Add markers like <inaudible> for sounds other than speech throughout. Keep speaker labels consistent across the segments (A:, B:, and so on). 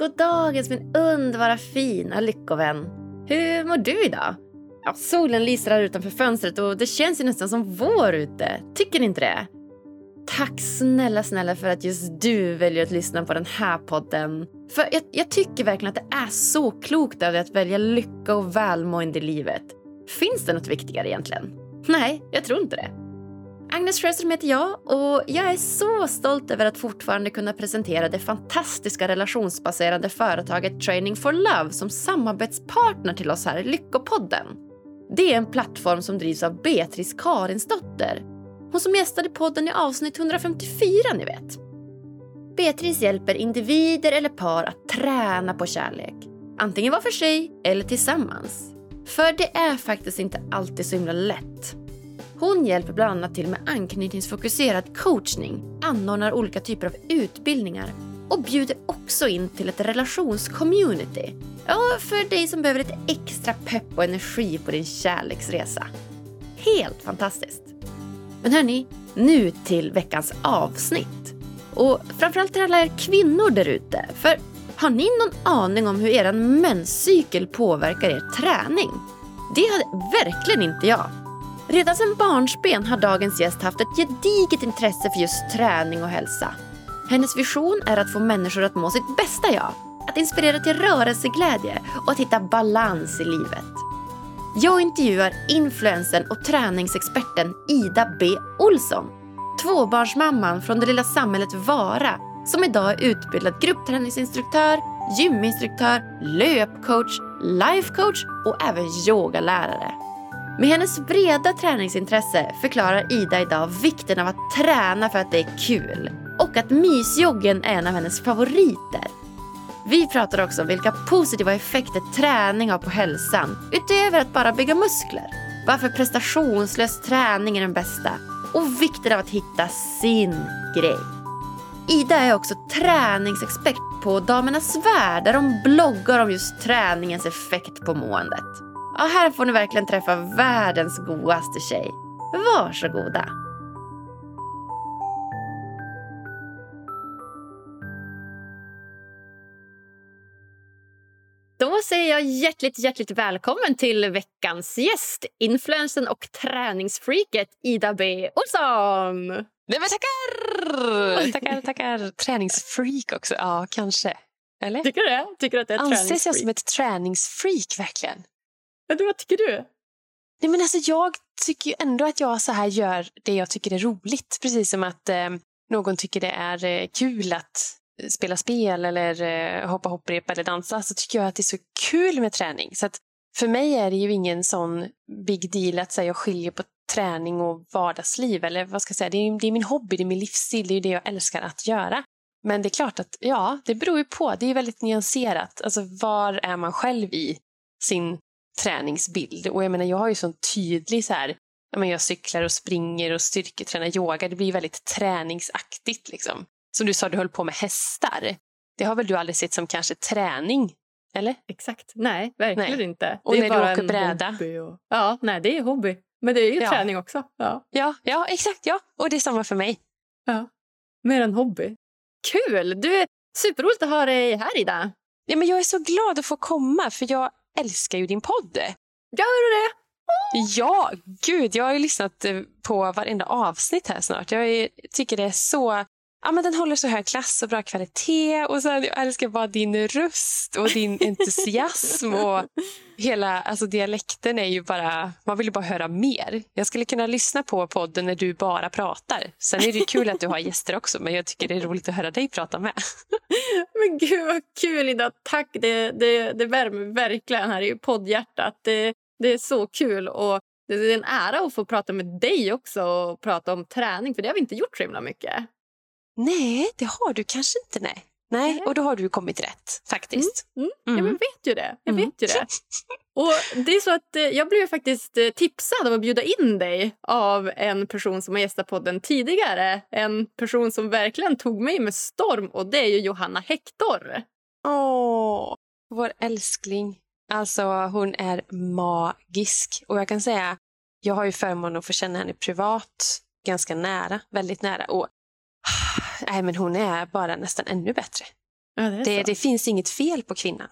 A: god dagens min underbara fina lyckovän. Hur mår du idag? Ja, solen lyser här utanför fönstret och det känns ju nästan som vår ute. Tycker ni inte det? Tack snälla, snälla för att just du väljer att lyssna på den här podden. För jag, jag tycker verkligen att det är så klokt av dig att välja lycka och välmående i livet. Finns det något viktigare egentligen? Nej, jag tror inte det. Agnes Sjöström heter jag och jag är så stolt över att fortfarande kunna presentera det fantastiska relationsbaserade företaget Training for Love som samarbetspartner till oss här i Lyckopodden. Det är en plattform som drivs av Beatrice Karinsdotter. Hon som gästade podden i avsnitt 154, ni vet. Beatrice hjälper individer eller par att träna på kärlek. Antingen var för sig eller tillsammans. För det är faktiskt inte alltid så himla lätt. Hon hjälper bland annat till med anknytningsfokuserad coachning, anordnar olika typer av utbildningar och bjuder också in till ett relationscommunity. Ja, för dig som behöver lite extra pepp och energi på din kärleksresa. Helt fantastiskt! Men hörni, nu till veckans avsnitt. Och framförallt till alla er kvinnor där ute. För har ni någon aning om hur er menscykel påverkar er träning? Det hade verkligen inte jag. Redan sedan barnsben har dagens gäst haft ett gediget intresse för just träning och hälsa. Hennes vision är att få människor att må sitt bästa jag, att inspirera till rörelseglädje och att hitta balans i livet. Jag intervjuar influensen och träningsexperten Ida B Olsson. Tvåbarnsmamman från det lilla samhället Vara som idag är utbildad gruppträningsinstruktör, gyminstruktör, löpcoach, lifecoach och även yogalärare. Med hennes breda träningsintresse förklarar Ida idag vikten av att träna för att det är kul och att mysjoggen är en av hennes favoriter. Vi pratar också om vilka positiva effekter träning har på hälsan utöver att bara bygga muskler. Varför prestationslös träning är den bästa och vikten av att hitta sin grej. Ida är också träningsexpert på Damernas Värld där de bloggar om just träningens effekt på måendet. Ja, här får ni verkligen träffa världens godaste tjej. Varsågoda. Då säger jag hjärtligt, hjärtligt välkommen till veckans gäst, influensen och träningsfreaket Ida B. Olsson.
B: Nej, men tackar! tackar, tackar. Träningsfreak också. Ja, kanske. Eller?
A: Tycker du det? Tycker du att det är
B: Anses jag som ett träningsfreak verkligen?
A: Men vad tycker du?
B: Nej, men alltså, jag tycker ju ändå att jag så här gör det jag tycker är roligt. Precis som att eh, någon tycker det är eh, kul att eh, spela spel eller eh, hoppa hopprep eller dansa så tycker jag att det är så kul med träning. Så att för mig är det ju ingen sån big deal att säga jag skiljer på träning och vardagsliv. Eller vad ska jag säga, det är, det är min hobby, det är min livsstil, det är det jag älskar att göra. Men det är klart att ja, det beror ju på. Det är väldigt nyanserat. Alltså var är man själv i sin träningsbild? Och jag menar, jag har ju sån tydlig så här, jag cyklar och springer och styrketränar yoga. Det blir väldigt träningsaktigt liksom. Som du sa, du höll på med hästar. Det har väl du aldrig sett som kanske träning? Eller?
A: Exakt. Nej, verkligen nej. inte.
B: Och det när du åker bräda?
A: Och... Ja, nej, det är hobby. Men det är ju ja. träning också. Ja.
B: ja, ja, exakt. Ja. Och det är samma för mig.
A: Ja, mer en hobby. Kul! Du är superroligt att ha dig här, Ida.
B: Ja, men jag är så glad att få komma, för jag älskar ju din podd.
A: Gör du det?
B: Ja, gud, jag har ju lyssnat eh, på varenda avsnitt här snart. Jag tycker det är så ja, men den håller så hög klass och bra kvalitet. Och sen, jag älskar bara din röst och din <laughs> entusiasm. och hela alltså, dialekten är ju bara... Man vill ju bara höra mer. Jag skulle kunna lyssna på podden när du bara pratar. Sen är det kul att du har gäster också, men jag tycker det är roligt att höra dig prata med. <laughs>
A: men gud vad kul Ida. Tack, det, det, det värmer verkligen här i poddhjärtat. Det, det är så kul. Och det är en ära att få prata med dig också och prata om träning, för det har vi inte gjort så himla mycket.
B: Nej, det har du kanske inte. Nej. Nej, och då har du kommit rätt faktiskt.
A: Mm, mm. Mm. Jag vet ju det. Jag mm. vet ju det. Och det är så att eh, jag blev faktiskt eh, tipsad om att bjuda in dig av en person som har gästat podden tidigare. En person som verkligen tog mig med storm och det är ju Johanna Hector.
B: Åh, vår älskling. Alltså hon är magisk. Och jag kan säga, jag har ju förmånen att få känna henne privat ganska nära, väldigt nära. Och Nej, men hon är bara nästan ännu bättre.
A: Ja, det,
B: Det,
A: så.
B: det finns inget fel på kvinnan.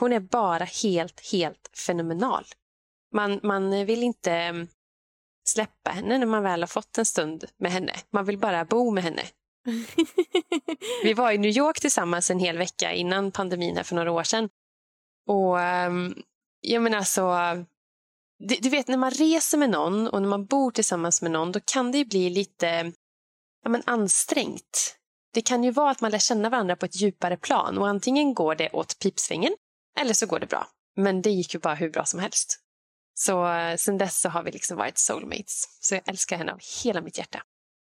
B: Hon är bara helt, helt fenomenal. Man, man vill inte mm, släppa henne när man väl har fått en stund med henne. Man vill bara bo med henne. <laughs> Vi var i New York tillsammans en hel vecka innan pandemin för några år sedan. Och um, jag menar alltså, du, vet när man reser med någon och när man bor tillsammans med någon då kan det bli lite ja, men ansträngt. Det kan ju vara att man lär känna varandra på ett djupare plan och antingen går det åt pipsvängen eller så går det bra. Men det gick ju bara hur bra som helst. Så eh, sen dess så har vi liksom varit soulmates. Så jag älskar henne av hela mitt hjärta.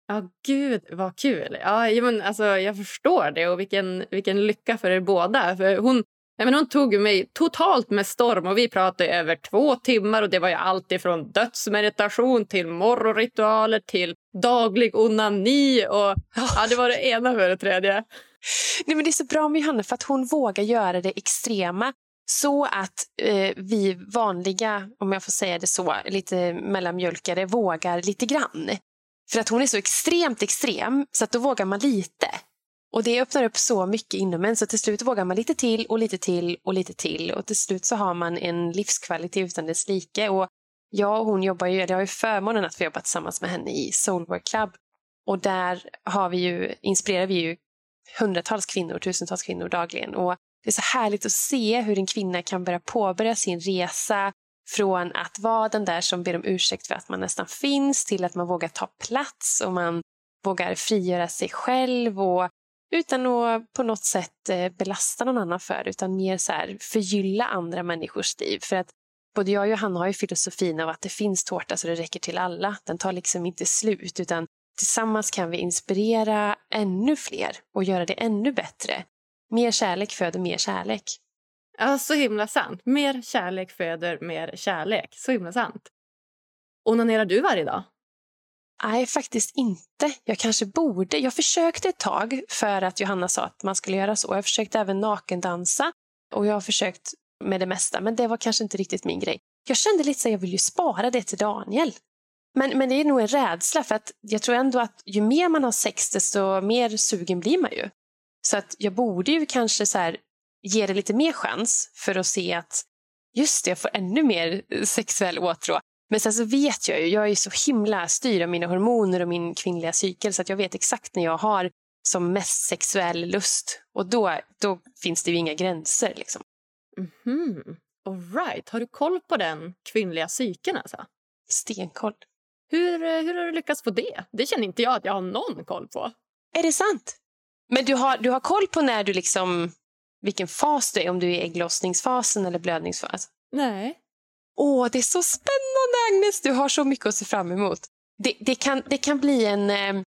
A: Ja, gud vad kul. Ja, ja, men, alltså, jag förstår det och vilken, vilken lycka för er båda. För hon, ja, men hon tog mig totalt med storm och vi pratade över två timmar och det var ju allt ifrån dödsmeditation till morgonritualer till daglig onani och ja, det var det ena för det tredje.
B: Nej, men det är så bra med Johanna för att hon vågar göra det extrema så att eh, vi vanliga, om jag får säga det så, lite mellanmjölkare vågar lite grann. För att hon är så extremt extrem så att då vågar man lite. Och det öppnar upp så mycket inom en så till slut vågar man lite till och lite till och lite till och till slut så har man en livskvalitet utan dess like. Och jag och hon jobbar ju, jag har ju förmånen att få jobba tillsammans med henne i Soulwork Club och där har vi ju, inspirerar vi ju hundratals kvinnor, tusentals kvinnor dagligen. Och det är så härligt att se hur en kvinna kan börja påbörja sin resa från att vara den där som ber om ursäkt för att man nästan finns till att man vågar ta plats och man vågar frigöra sig själv och utan att på något sätt eh, belasta någon annan för utan mer så här förgylla andra människors liv. För att både jag och Johanna har ju filosofin av att det finns tårta så det räcker till alla. Den tar liksom inte slut utan tillsammans kan vi inspirera ännu fler och göra det ännu bättre. Mer kärlek föder mer kärlek.
A: Ja, så himla sant. Mer kärlek föder mer kärlek. Så himla sant. Onanerar du varje dag?
B: Nej, faktiskt inte. Jag kanske borde. Jag försökte ett tag för att Johanna sa att man skulle göra så. Jag försökte även nakendansa och jag har försökt med det mesta, men det var kanske inte riktigt min grej. Jag kände lite så att jag vill ju spara det till Daniel. Men, men det är nog en rädsla för att jag tror ändå att ju mer man har sex desto mer sugen blir man ju. Så att jag borde ju kanske så här, ge det lite mer chans för att se att just det, jag får ännu mer sexuell åtrå. Men sen så vet jag ju, jag är ju så himla styrd av mina hormoner och min kvinnliga cykel så att jag vet exakt när jag har som mest sexuell lust. Och då, då finns det ju inga gränser. Liksom.
A: Mhm. All right. Har du koll på den kvinnliga cykeln? Alltså?
B: Stenkoll.
A: Hur, eh, hur har du lyckats få det? Det känner inte jag att jag har någon koll på.
B: Är det sant? Men du har, du har koll på när du liksom, vilken fas du är, om du är i ägglossningsfasen eller blödningsfas?
A: Nej.
B: Åh, det är så spännande Agnes! Du har så mycket att se fram emot. Det, det, kan, det kan bli en... Eh,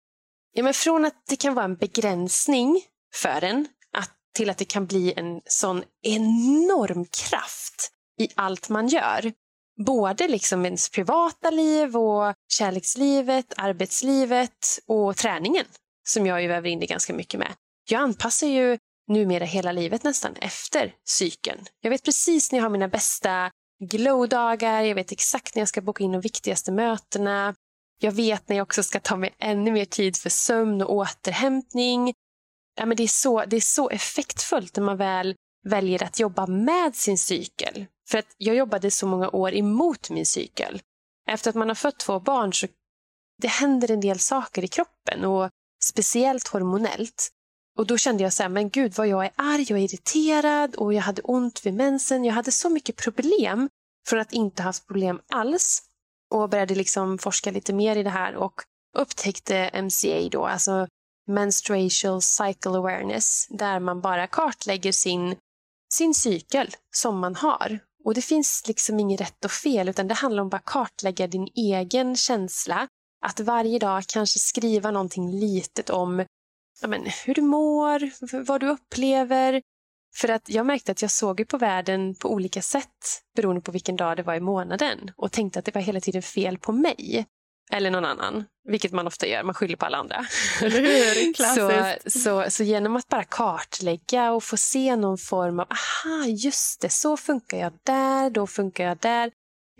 B: ja, men från att det kan vara en begränsning för en att, till att det kan bli en sån enorm kraft i allt man gör. Både liksom ens privata liv och kärlekslivet, arbetslivet och träningen som jag ju väver in det ganska mycket med. Jag anpassar ju numera hela livet nästan efter cykeln. Jag vet precis när jag har mina bästa glowdagar, jag vet exakt när jag ska boka in de viktigaste mötena. Jag vet när jag också ska ta mig ännu mer tid för sömn och återhämtning. Ja, men det, är så, det är så effektfullt när man väl väljer att jobba med sin cykel. För att jag jobbade så många år emot min cykel. Efter att man har fött två barn så det händer en del saker i kroppen och speciellt hormonellt. Och då kände jag så här, men gud vad jag är arg, och irriterad och jag hade ont vid mensen. Jag hade så mycket problem från att inte haft problem alls. Och började liksom forska lite mer i det här och upptäckte MCA då, alltså Menstrual Cycle Awareness, där man bara kartlägger sin, sin cykel som man har. Och det finns liksom inget rätt och fel, utan det handlar om att kartlägga din egen känsla. Att varje dag kanske skriva någonting litet om ja, men, hur du mår, vad du upplever. För att jag märkte att jag såg på världen på olika sätt beroende på vilken dag det var i månaden och tänkte att det var hela tiden fel på mig. Eller någon annan, vilket man ofta gör. Man skyller på alla andra.
A: Eller hur? <laughs> Klassiskt.
B: Så, så, så genom att bara kartlägga och få se någon form av, aha, just det, så funkar jag där, då funkar jag där.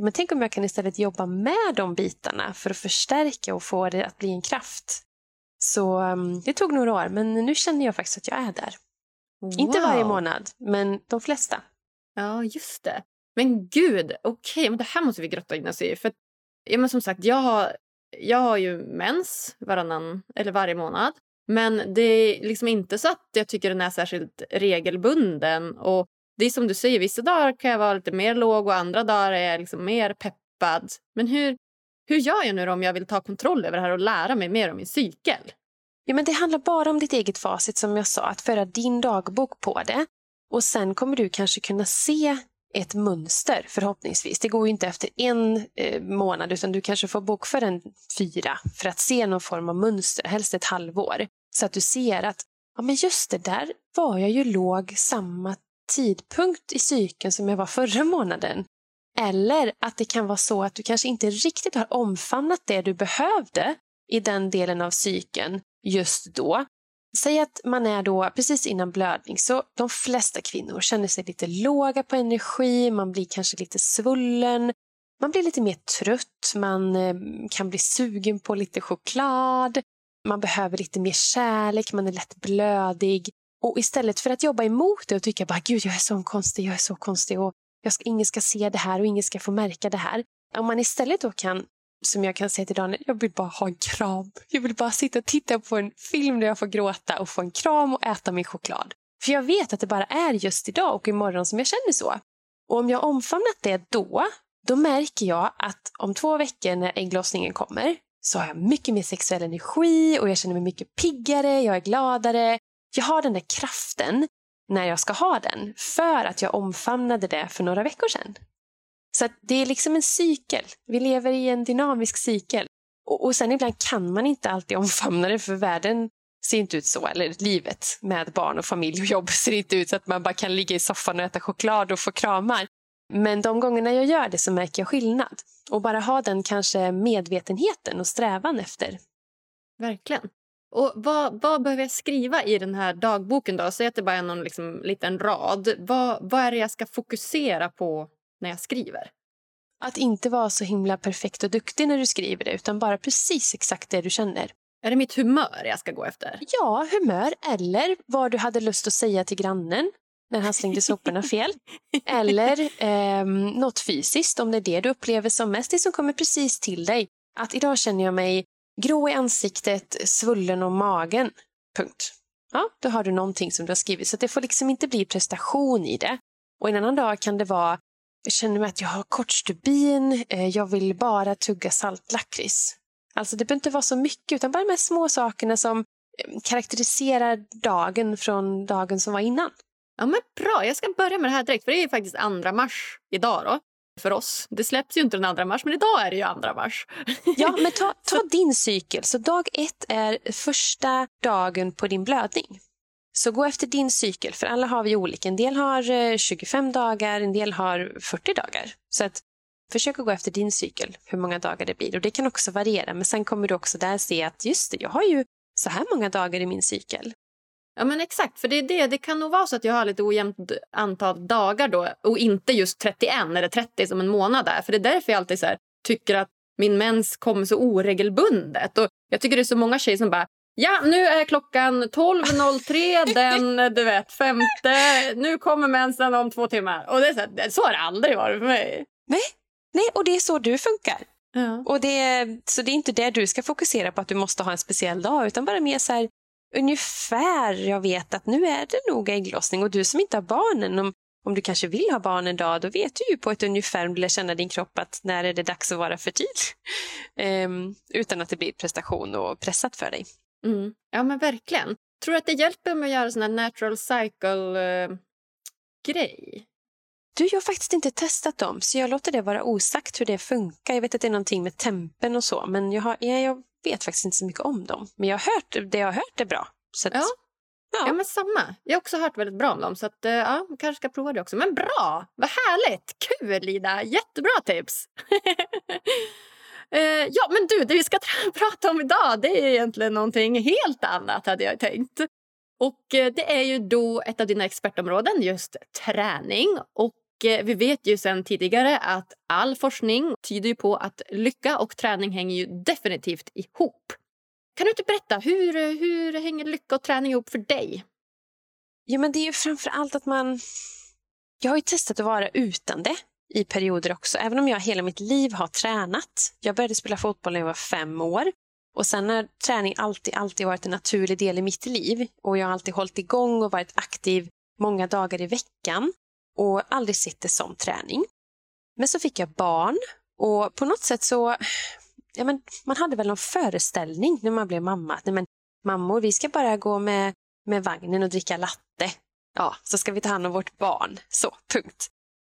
B: Men tänk om jag kan istället jobba med de bitarna för att förstärka och få det att bli en kraft. Så um, det tog några år, men nu känner jag faktiskt att jag är där.
A: Wow.
B: Inte varje månad, men de flesta.
A: Ja, just det. Men gud, okej, okay, men det här måste vi grotta in oss i. För, ja, men som sagt, jag har, jag har ju mens varannan, eller varje månad. Men det är liksom inte så att jag tycker den är särskilt regelbunden. Och det är som du säger, vissa dagar kan jag vara lite mer låg och andra dagar är jag liksom mer peppad. Men hur, hur gör jag nu om jag vill ta kontroll över det här och lära mig mer om min cykel?
B: Ja, men det handlar bara om ditt eget facit som jag sa, att föra din dagbok på det. Och sen kommer du kanske kunna se ett mönster förhoppningsvis. Det går ju inte efter en eh, månad utan du kanske får bokföra en fyra för att se någon form av mönster, helst ett halvår. Så att du ser att ja, men just det, där var jag ju låg samma tidpunkt i cykeln som jag var förra månaden. Eller att det kan vara så att du kanske inte riktigt har omfamnat det du behövde i den delen av cykeln just då. Säg att man är då precis innan blödning så de flesta kvinnor känner sig lite låga på energi, man blir kanske lite svullen, man blir lite mer trött, man eh, kan bli sugen på lite choklad, man behöver lite mer kärlek, man är lätt blödig. Och istället för att jobba emot det och tycka bara gud jag är så konstig, jag är så konstig och jag ska, ingen ska se det här och ingen ska få märka det här. Om man istället då kan som jag kan säga till Daniel, jag vill bara ha en kram. Jag vill bara sitta och titta på en film där jag får gråta och få en kram och äta min choklad. För jag vet att det bara är just idag och imorgon som jag känner så. Och om jag omfamnat det då, då märker jag att om två veckor när ägglossningen kommer så har jag mycket mer sexuell energi och jag känner mig mycket piggare, jag är gladare. Jag har den där kraften när jag ska ha den för att jag omfamnade det för några veckor sedan. Så det är liksom en cykel. Vi lever i en dynamisk cykel. Och, och sen ibland kan man inte alltid omfamna det för världen ser inte ut så. Eller livet med barn och familj och jobb <laughs> ser inte ut så att man bara kan ligga i soffan och äta choklad och få kramar. Men de gångerna jag gör det så märker jag skillnad. Och bara ha den kanske medvetenheten och strävan efter.
A: Verkligen. Och vad, vad behöver jag skriva i den här dagboken? då? Säg att det bara är någon liksom liten rad. Vad, vad är det jag ska fokusera på när jag skriver.
B: Att inte vara så himla perfekt och duktig när du skriver det utan bara precis exakt det du känner.
A: Är det mitt humör jag ska gå efter?
B: Ja, humör eller vad du hade lust att säga till grannen när han slängde soporna fel. Eller eh, något fysiskt, om det är det du upplever som mest, det som kommer precis till dig. Att idag känner jag mig grå i ansiktet, svullen om magen. Punkt. Ja, då har du någonting som du har skrivit. Så det får liksom inte bli prestation i det. Och en annan dag kan det vara jag känner mig att jag har kort stubin, eh, jag vill bara tugga saltlakrits. Alltså det behöver inte vara så mycket utan bara de här små sakerna som eh, karaktäriserar dagen från dagen som var innan.
A: Ja men bra, jag ska börja med det här direkt för det är faktiskt andra mars idag då för oss. Det släpps ju inte den andra mars men idag är det ju andra mars.
B: ja men ta, <laughs> ta din cykel. Så dag ett är första dagen på din blödning. Så gå efter din cykel, för alla har vi olika. En del har 25 eh, dagar, en del har 40 dagar. Så att försök att gå efter din cykel, hur många dagar det blir. Och Det kan också variera, men sen kommer du också där se att just det, jag har ju så här många dagar i min cykel.
A: Ja men exakt, för det är det. Det kan nog vara så att jag har lite ojämnt antal dagar då och inte just 31 eller 30 som en månad är. För det är därför jag alltid så här, tycker att min mens kommer så oregelbundet. Och jag tycker det är så många tjejer som bara Ja, nu är klockan 12.03 den du vet, femte. Nu kommer mensen om två timmar. Och det är så, så har det aldrig varit för mig.
B: Nej, Nej och det är så du funkar. Ja. Och det, så det är inte det du ska fokusera på, att du måste ha en speciell dag, utan bara mer så här, ungefär jag vet att nu är det nog ägglossning. Och du som inte har barnen, om, om du kanske vill ha barn en dag, då vet du ju på ett ungefär om du lär känna din kropp att när är det dags att vara fertil. Um, <laughs> utan att det blir prestation och pressat för dig.
A: Mm. Ja, men verkligen. Tror du att det hjälper med att göra sån här natural cycle-grej? Eh,
B: du, jag har faktiskt inte testat dem, så jag låter det vara osagt hur det funkar. Jag vet att det är någonting med tempen och så, men jag, har, jag, jag vet faktiskt inte så mycket om dem. Men jag har hört, det jag har hört är bra. Så att,
A: ja. Ja. ja, men samma. Jag har också hört väldigt bra om dem, så att, eh, ja, kanske ska prova det också. Men bra! Vad härligt! Kul, Lida! Jättebra tips! <laughs> Eh, ja, men du, det vi ska <laughs> prata om idag det är egentligen någonting helt annat hade jag tänkt. Och eh, det är ju då ett av dina expertområden, just träning. Och Eh, vi vet ju sen tidigare att all forskning tyder på att lycka och träning hänger ju definitivt ihop. Kan du inte berätta, hur, hur hänger lycka och träning ihop för dig?
B: Ja, men det är ju framför allt att man... Jag har ju testat att vara utan det i perioder också, även om jag hela mitt liv har tränat. Jag började spela fotboll när jag var fem år och sen har träning alltid, alltid varit en naturlig del i mitt liv och jag har alltid hållit igång och varit aktiv många dagar i veckan och aldrig sett det som träning. Men så fick jag barn och på något sätt så, ja men man hade väl någon föreställning när man blev mamma. Nej men mammor, vi ska bara gå med, med vagnen och dricka latte. Ja, så ska vi ta hand om vårt barn. Så, punkt.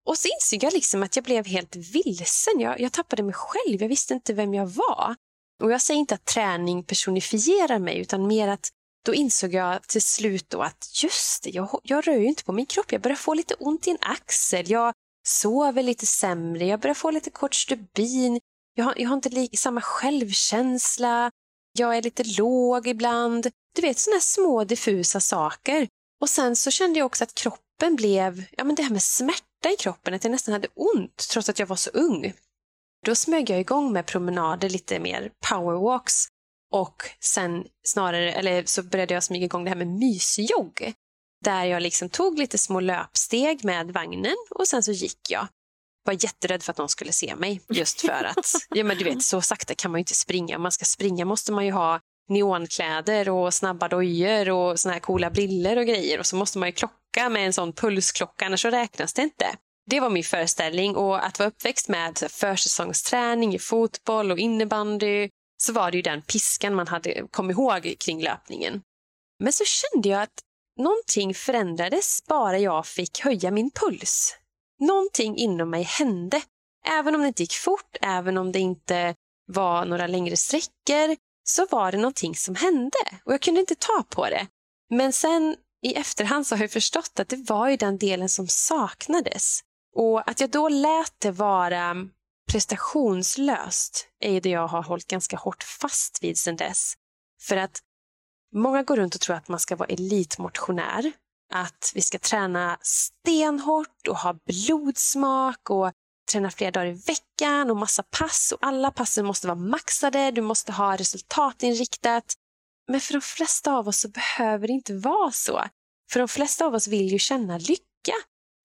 B: Och så insåg jag liksom att jag blev helt vilsen. Jag, jag tappade mig själv. Jag visste inte vem jag var. Och jag säger inte att träning personifierar mig, utan mer att då insåg jag till slut då att just det, jag, jag rör ju inte på min kropp. Jag börjar få lite ont i en axel. Jag sover lite sämre. Jag börjar få lite kort stubin. Jag har, jag har inte lika, samma självkänsla. Jag är lite låg ibland. Du vet, sådana små diffusa saker. Och sen så kände jag också att kroppen blev, ja men det här med smärta i kroppen, att jag nästan hade ont trots att jag var så ung. Då smög jag igång med promenader, lite mer powerwalks och sen snarare, eller så började jag smyga igång det här med mysjogg. Där jag liksom tog lite små löpsteg med vagnen och sen så gick jag. Var jätterädd för att någon skulle se mig just för att, <laughs> ja men du vet så sakta kan man ju inte springa. Om man ska springa måste man ju ha neonkläder och snabba dojor och såna här coola briller och grejer och så måste man ju klocka med en sån pulsklocka annars så räknas det inte. Det var min föreställning och att vara uppväxt med försäsongsträning i fotboll och innebandy så var det ju den piskan man hade kom ihåg kring löpningen. Men så kände jag att någonting förändrades bara jag fick höja min puls. Någonting inom mig hände. Även om det inte gick fort, även om det inte var några längre sträckor, så var det någonting som hände och jag kunde inte ta på det. Men sen i efterhand så har jag förstått att det var ju den delen som saknades. Och att jag då lät det vara prestationslöst är det jag har hållit ganska hårt fast vid sedan dess. För att många går runt och tror att man ska vara elitmotionär. Att vi ska träna stenhårt och ha blodsmak och träna flera dagar i veckan och massa pass och alla passen måste vara maxade. Du måste ha resultatinriktat. Men för de flesta av oss så behöver det inte vara så. För de flesta av oss vill ju känna lycka.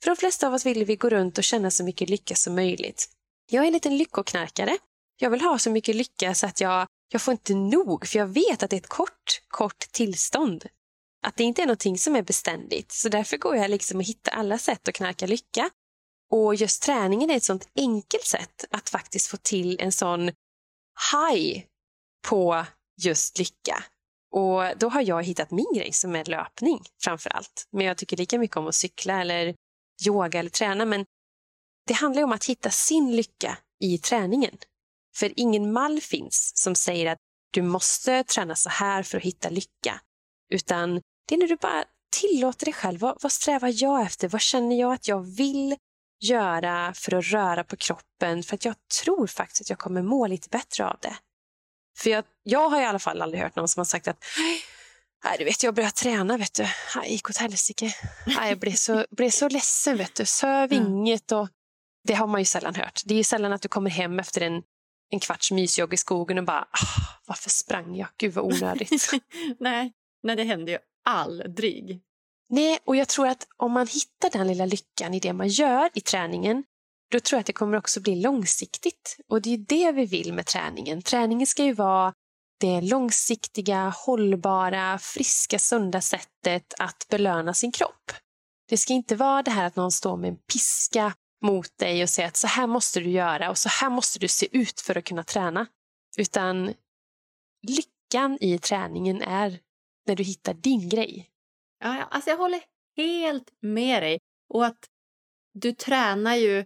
B: För de flesta av oss vill vi gå runt och känna så mycket lycka som möjligt. Jag är en liten lyckoknarkare. Jag vill ha så mycket lycka så att jag, jag får inte nog, för jag vet att det är ett kort, kort tillstånd. Att det inte är någonting som är beständigt. Så därför går jag liksom och hittar alla sätt att knarka lycka. Och just träningen är ett sånt enkelt sätt att faktiskt få till en sån high på just lycka. Och då har jag hittat min grej som är löpning framför allt. Men jag tycker lika mycket om att cykla eller yoga eller träna. Men det handlar om att hitta sin lycka i träningen. För ingen mall finns som säger att du måste träna så här för att hitta lycka. Utan det är när du bara tillåter dig själv. Vad, vad strävar jag efter? Vad känner jag att jag vill göra för att röra på kroppen? För att jag tror faktiskt att jag kommer må lite bättre av det. För jag, jag har i alla fall aldrig hört någon som har sagt att Nej, du vet, jag började träna, vet du. Gick åt helsike. Jag blev så, blev så ledsen, vet du. Söv inget och det har man ju sällan hört. Det är sällan att du kommer hem efter en, en kvarts mysjogg i skogen och bara ah, varför sprang jag? Gud vad onödigt. <laughs>
A: nej, nej, det händer ju aldrig.
B: Nej, och jag tror att om man hittar den lilla lyckan i det man gör i träningen då tror jag att det kommer också bli långsiktigt. Och det är det vi vill med träningen. Träningen ska ju vara det långsiktiga, hållbara, friska, sunda sättet att belöna sin kropp. Det ska inte vara det här att någon står med en piska mot dig och säga att så här måste du göra och så här måste du se ut för att kunna träna. Utan lyckan i träningen är när du hittar din grej.
A: Ja, alltså jag håller helt med dig. Och att du tränar ju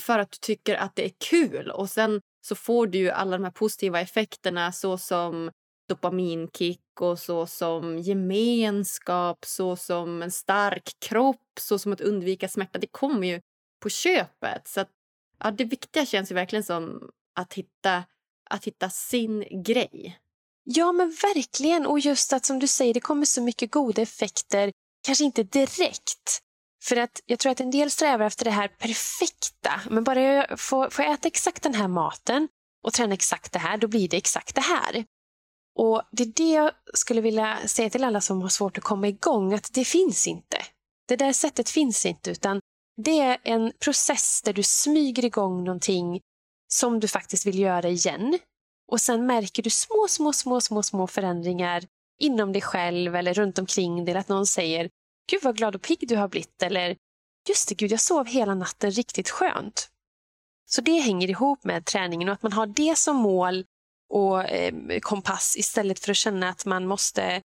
A: för att du tycker att det är kul och sen så får du ju alla de här positiva effekterna såsom dopaminkick och så som gemenskap, så som en stark kropp, så som att undvika smärta. Det kommer ju på köpet. Så att, ja, det viktiga känns ju verkligen som att hitta, att hitta sin grej.
B: Ja, men verkligen. Och just att som du säger, det kommer så mycket goda effekter, kanske inte direkt. För att jag tror att en del strävar efter det här perfekta. Men bara jag får, får jag äta exakt den här maten och träna exakt det här, då blir det exakt det här. Och Det är det jag skulle vilja säga till alla som har svårt att komma igång, att det finns inte. Det där sättet finns inte, utan det är en process där du smyger igång någonting som du faktiskt vill göra igen. Och sen märker du små, små, små, små, små förändringar inom dig själv eller runt omkring dig. Att någon säger Gud vad glad och pigg du har blivit. Eller just det, gud jag sov hela natten riktigt skönt. Så det hänger ihop med träningen och att man har det som mål och eh, kompass istället för att känna att man måste eh,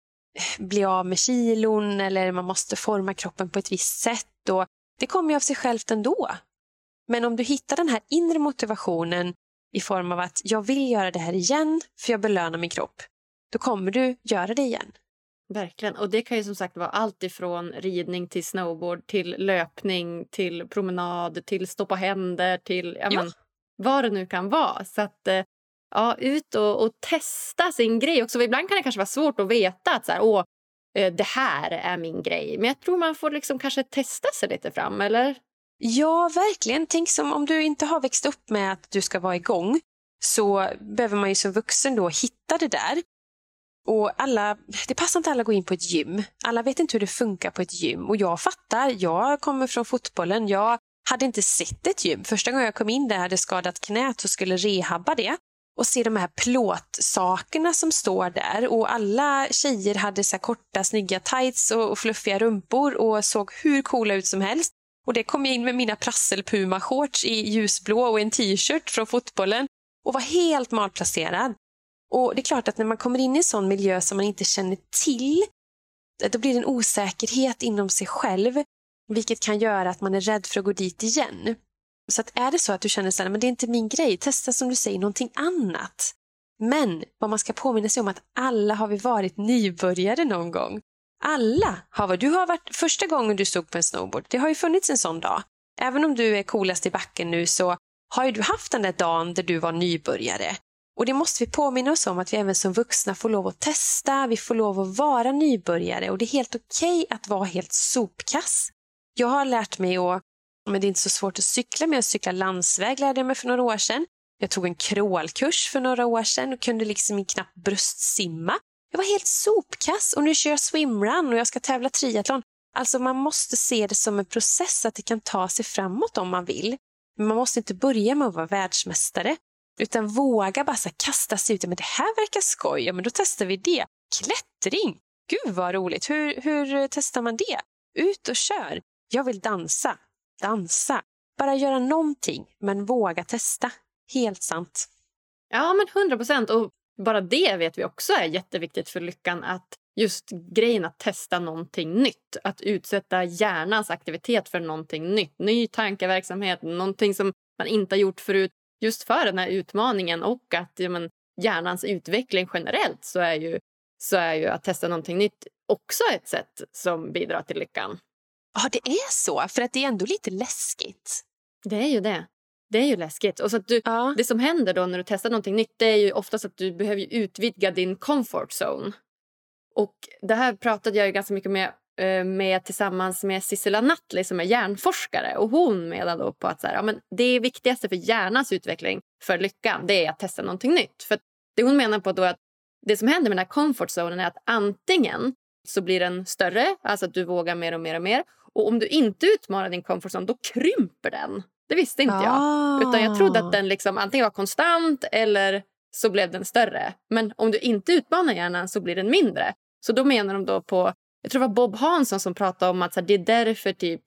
B: bli av med kilon eller man måste forma kroppen på ett visst sätt. Och det kommer ju av sig självt ändå. Men om du hittar den här inre motivationen i form av att jag vill göra det här igen för jag belönar min kropp, då kommer du göra det igen.
A: Verkligen. Och det kan ju som sagt vara allt ifrån ridning till snowboard till löpning till promenad till stå på händer till ja, ja. Men, vad det nu kan vara. Så att eh, ja, ut och, och, testa sin grej också. ibland kan det kanske vara svårt att veta att så här, Åh, Eh, det här är min grej. Men jag tror man får liksom kanske testa sig lite fram, eller?
B: Ja, verkligen. Tänk som om du inte har växt upp med att du ska vara igång så behöver man ju som vuxen då hitta det där. Och alla, det passar inte alla att gå in på ett gym. Alla vet inte hur det funkar på ett gym. Och jag fattar, jag kommer från fotbollen. Jag hade inte sett ett gym. Första gången jag kom in där hade jag skadat knät och skulle rehabba det. Och se de här plåtsakerna som står där. Och alla tjejer hade så korta snygga tights och, och fluffiga rumpor och såg hur coola ut som helst. Och det kom jag in med mina prasselpuma-shorts i ljusblå och en t-shirt från fotbollen och var helt malplacerad. Och det är klart att när man kommer in i en sån miljö som man inte känner till, då blir det en osäkerhet inom sig själv, vilket kan göra att man är rädd för att gå dit igen. Så att är det så att du känner att det är inte min grej, testa som du säger någonting annat. Men vad man ska påminna sig om att alla har vi varit nybörjare någon gång. Alla har varit, du har varit, första gången du stod på en snowboard, det har ju funnits en sån dag. Även om du är coolast i backen nu så har ju du haft den där dagen där du var nybörjare. Och det måste vi påminna oss om att vi även som vuxna får lov att testa, vi får lov att vara nybörjare och det är helt okej okay att vara helt sopkass. Jag har lärt mig att, men det är inte så svårt att cykla, men jag cyklar landsväg lärde jag mig för några år sedan. Jag tog en crawlkurs för några år sedan och kunde liksom knappt bröstsimma. Jag var helt sopkass och nu kör jag swimrun och jag ska tävla triathlon. Alltså man måste se det som en process att det kan ta sig framåt om man vill. Men man måste inte börja med att vara världsmästare. Utan våga bara kasta sig ut. Men det här verkar skoj, ja, men då testar vi det. Klättring, gud vad roligt. Hur, hur testar man det? Ut och kör. Jag vill dansa. Dansa. Bara göra någonting, men våga testa. Helt sant.
A: Ja, men hundra procent. Och bara det vet vi också är jätteviktigt för lyckan. Att just grejen att testa någonting nytt. Att utsätta hjärnans aktivitet för någonting nytt. Ny tankeverksamhet, någonting som man inte har gjort förut. Just för den här utmaningen och att ja, men, hjärnans utveckling generellt så är, ju, så är ju att testa någonting nytt också ett sätt som bidrar till lyckan.
B: Ja, det är så. För att det är ändå lite läskigt.
A: Det är ju det. Det är ju läskigt. Och så du, ja. Det som händer då när du testar någonting nytt det är ju oftast att du behöver utvidga din comfort zone. Och Det här pratade jag ju ganska mycket med, eh, med tillsammans med Sissela Nattli som är hjärnforskare. Och Hon menar då på att så här, ja, men det viktigaste för hjärnans utveckling för lyckan det är att testa någonting nytt. För Det hon menar på då att det som händer med den här comfort zonen är att antingen så blir den större, alltså att du vågar mer och mer och mer. Och om du inte utmanar din comfort zone då krymper den. Det visste inte ah. jag. Utan jag trodde att den liksom antingen var konstant eller så blev den större. Men om du inte utmanar hjärnan så blir den mindre. Så då menar de då på, jag tror det var Bob Hansson som pratade om att här, det är därför typ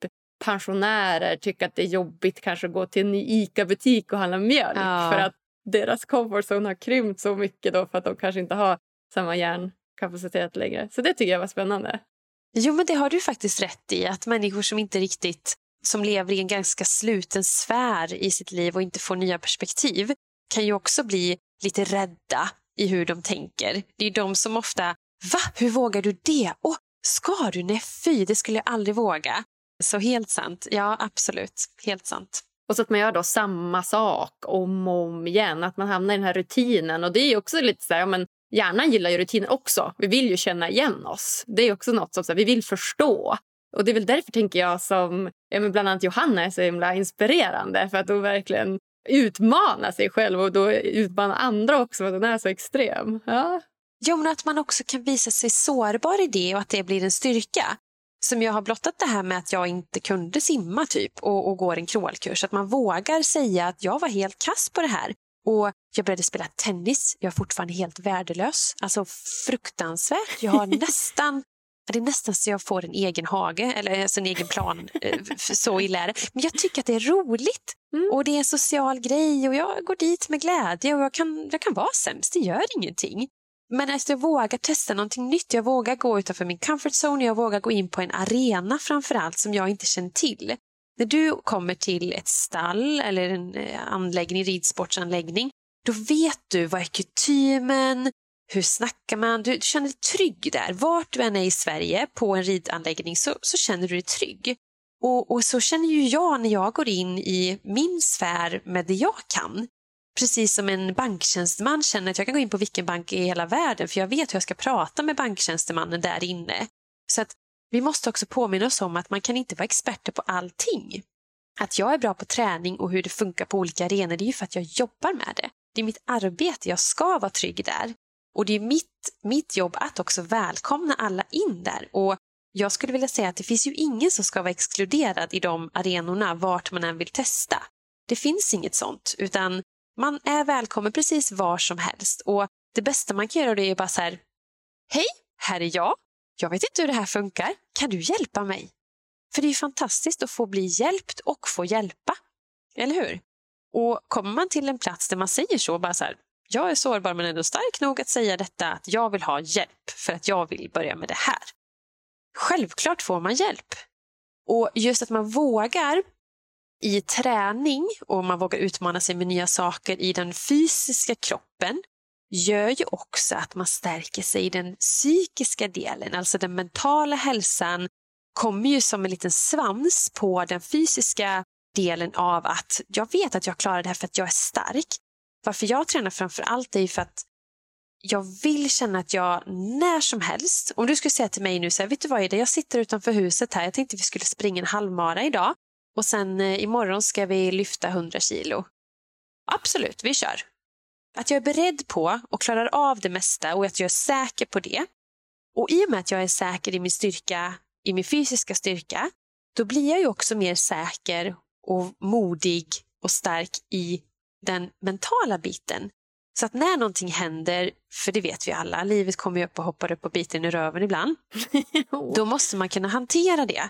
A: pensionärer tycker att det är jobbigt kanske att gå till en ny ICA-butik och handla mjölk. Ah. För att deras comfort zone har krympt så mycket då för att de kanske inte har samma hjärnkapacitet längre. Så det tycker jag var spännande.
B: Jo, men det har du faktiskt rätt i. Att människor som inte riktigt som lever i en ganska sluten sfär i sitt liv och inte får nya perspektiv kan ju också bli lite rädda i hur de tänker. Det är de som ofta, va, hur vågar du det? Åh, ska du? Nej fy, det skulle jag aldrig våga. Så helt sant, ja absolut, helt sant.
A: Och så att man gör då samma sak om och om igen, att man hamnar i den här rutinen. Och det är också lite så här, ja, men hjärnan gillar ju rutiner också. Vi vill ju känna igen oss. Det är också något som så här, vi vill förstå. Och det är väl därför tänker jag som ja, men bland annat Johanna är så himla inspirerande. För att hon verkligen utmanar sig själv och då utmanar andra också för att hon är så extrem. Ja.
B: Jo, men att man också kan visa sig sårbar i det och att det blir en styrka. Som jag har blottat det här med att jag inte kunde simma typ och, och går en crawlkurs. Att man vågar säga att jag var helt kass på det här. Och jag började spela tennis. Jag är fortfarande helt värdelös. Alltså fruktansvärt. Jag har <laughs> nästan det är nästan så jag får en egen hage, eller alltså en egen plan. Eh, så illa är det. Men jag tycker att det är roligt. Mm. Och det är en social grej och jag går dit med glädje och jag kan, jag kan vara sämst, det gör ingenting. Men alltså jag vågar testa någonting nytt, jag vågar gå utanför min comfort zone, jag vågar gå in på en arena framför allt som jag inte känner till. När du kommer till ett stall eller en eh, anläggning, ridsportsanläggning, då vet du vad är kutymen, hur snackar man? Du, du känner dig trygg där. Vart du än är i Sverige på en ridanläggning så, så känner du dig trygg. Och, och, så känner ju jag när jag går in i min sfär med det jag kan. Precis som en banktjänsteman känner att jag kan gå in på vilken bank i hela världen för jag vet hur jag ska prata med banktjänstemannen där inne. Så att vi måste också påminna oss om att man kan inte vara experter på allting. Att jag är bra på träning och hur det funkar på olika arenor, det är ju för att jag jobbar med det. Det är mitt arbete, jag ska vara trygg där. Och det är mitt, mitt jobb att också välkomna alla in där. Och jag skulle vilja säga att det finns ju ingen som ska vara exkluderad i de arenorna vart man än vill testa. Det finns inget sånt, utan man är välkommen precis var som helst. Och det bästa man kan göra det är bara så här, hej, här är jag. Jag vet inte hur det här funkar. Kan du hjälpa mig? För det är fantastiskt att få bli hjälpt och få hjälpa. Eller hur? Och kommer man till en plats där man säger så, bara så här, jag är sårbar men ändå stark nog att säga detta att jag vill ha hjälp för att jag vill börja med det här. Självklart får man hjälp. Och just att man vågar i träning och man vågar utmana sig med nya saker i den fysiska kroppen gör ju också att man stärker sig i den psykiska delen, alltså den mentala hälsan kommer ju som en liten svans på den fysiska delen av att jag vet att jag klarar det här för att jag är stark. Varför jag tränar framför allt är ju för att jag vill känna att jag när som helst, om du skulle säga till mig nu så här, vet du vad är det? jag sitter utanför huset här, jag tänkte vi skulle springa en halvmara idag och sen eh, imorgon ska vi lyfta 100 kilo. Absolut, vi kör. Att jag är beredd på och klarar av det mesta och att jag är säker på det. Och i och med att jag är säker i min styrka, i min fysiska styrka, då blir jag ju också mer säker och modig och stark i den mentala biten. Så att när någonting händer, för det vet vi alla, livet kommer ju upp och hoppar upp och biter i röven ibland. <laughs> då måste man kunna hantera det.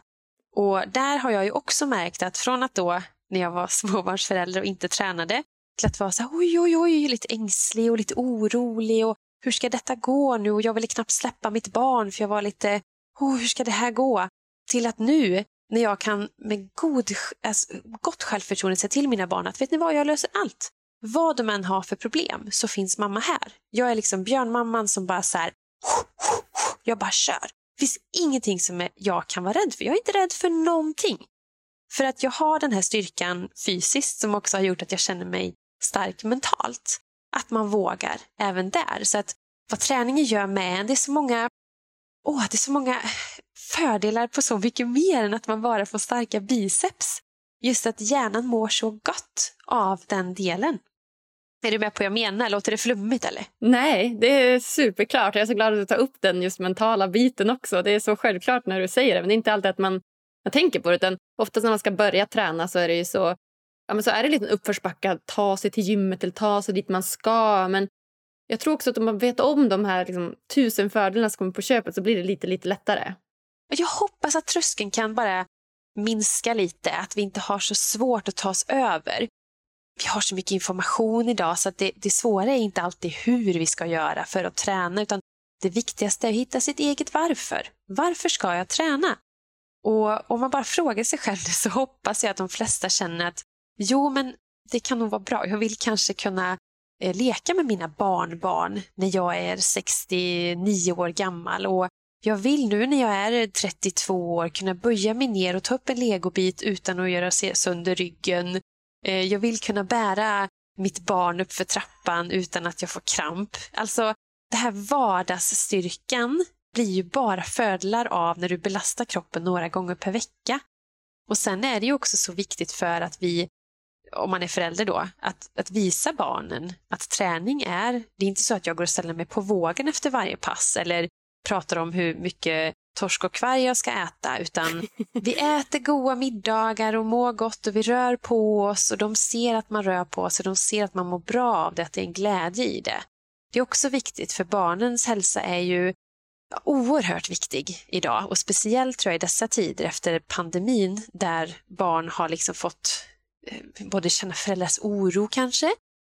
B: Och där har jag ju också märkt att från att då, när jag var <laughs> småbarnsförälder och inte tränade, till att vara så här, oj, oj, oj, lite ängslig och lite orolig och hur ska detta gå nu? Och jag ville knappt släppa mitt barn för jag var lite, oh, hur ska det här gå? Till att nu, när jag kan med god, alltså, gott självförtroende säga till mina barn att vet ni vad, jag löser allt. Vad de än har för problem så finns mamma här. Jag är liksom björnmamman som bara så här, jag bara kör. Det finns ingenting som jag kan vara rädd för. Jag är inte rädd för någonting. För att jag har den här styrkan fysiskt som också har gjort att jag känner mig stark mentalt. Att man vågar även där. Så att vad träningen gör med en, det är så många, åh, det är så många fördelar på så mycket mer än att man bara får starka biceps. Just att hjärnan mår så gott av den delen. Är du med på vad jag menar? Låter det flummigt eller?
A: Nej, det är superklart. Jag är så glad att du tar upp den just mentala biten också. Det är så självklart när du säger det, men det är inte alltid att man, man tänker på det. Utan oftast när man ska börja träna så är det ju så, ja, men så är det lite uppförsbacke att ta sig till gymmet eller ta sig dit man ska. Men jag tror också att om man vet om de här liksom, tusen fördelarna som kommer på köpet så blir det lite, lite lättare.
B: Jag hoppas att tröskeln kan bara minska lite, att vi inte har så svårt att ta oss över. Vi har så mycket information idag så att det, det svåra är inte alltid hur vi ska göra för att träna utan det viktigaste är att hitta sitt eget varför. Varför ska jag träna? Och om man bara frågar sig själv så hoppas jag att de flesta känner att jo, men det kan nog vara bra. Jag vill kanske kunna eh, leka med mina barnbarn när jag är 69 år gammal och jag vill nu när jag är 32 år kunna böja mig ner och ta upp en legobit utan att göra sönder ryggen. Eh, jag vill kunna bära mitt barn upp för trappan utan att jag får kramp. Alltså, det här vardagsstyrkan blir ju bara fördelar av när du belastar kroppen några gånger per vecka. Och sen är det ju också så viktigt för att vi om man är förälder då, att, att visa barnen att träning är, det är inte så att jag går och ställer mig på vågen efter varje pass eller pratar om hur mycket torsk och kvarg jag ska äta, utan <laughs> vi äter goda middagar och mår gott och vi rör på oss och de ser att man rör på sig, de ser att man mår bra av det, att det är en glädje i det. Det är också viktigt för barnens hälsa är ju oerhört viktig idag och speciellt tror jag i dessa tider efter pandemin där barn har liksom fått Eh, både känna föräldrars oro kanske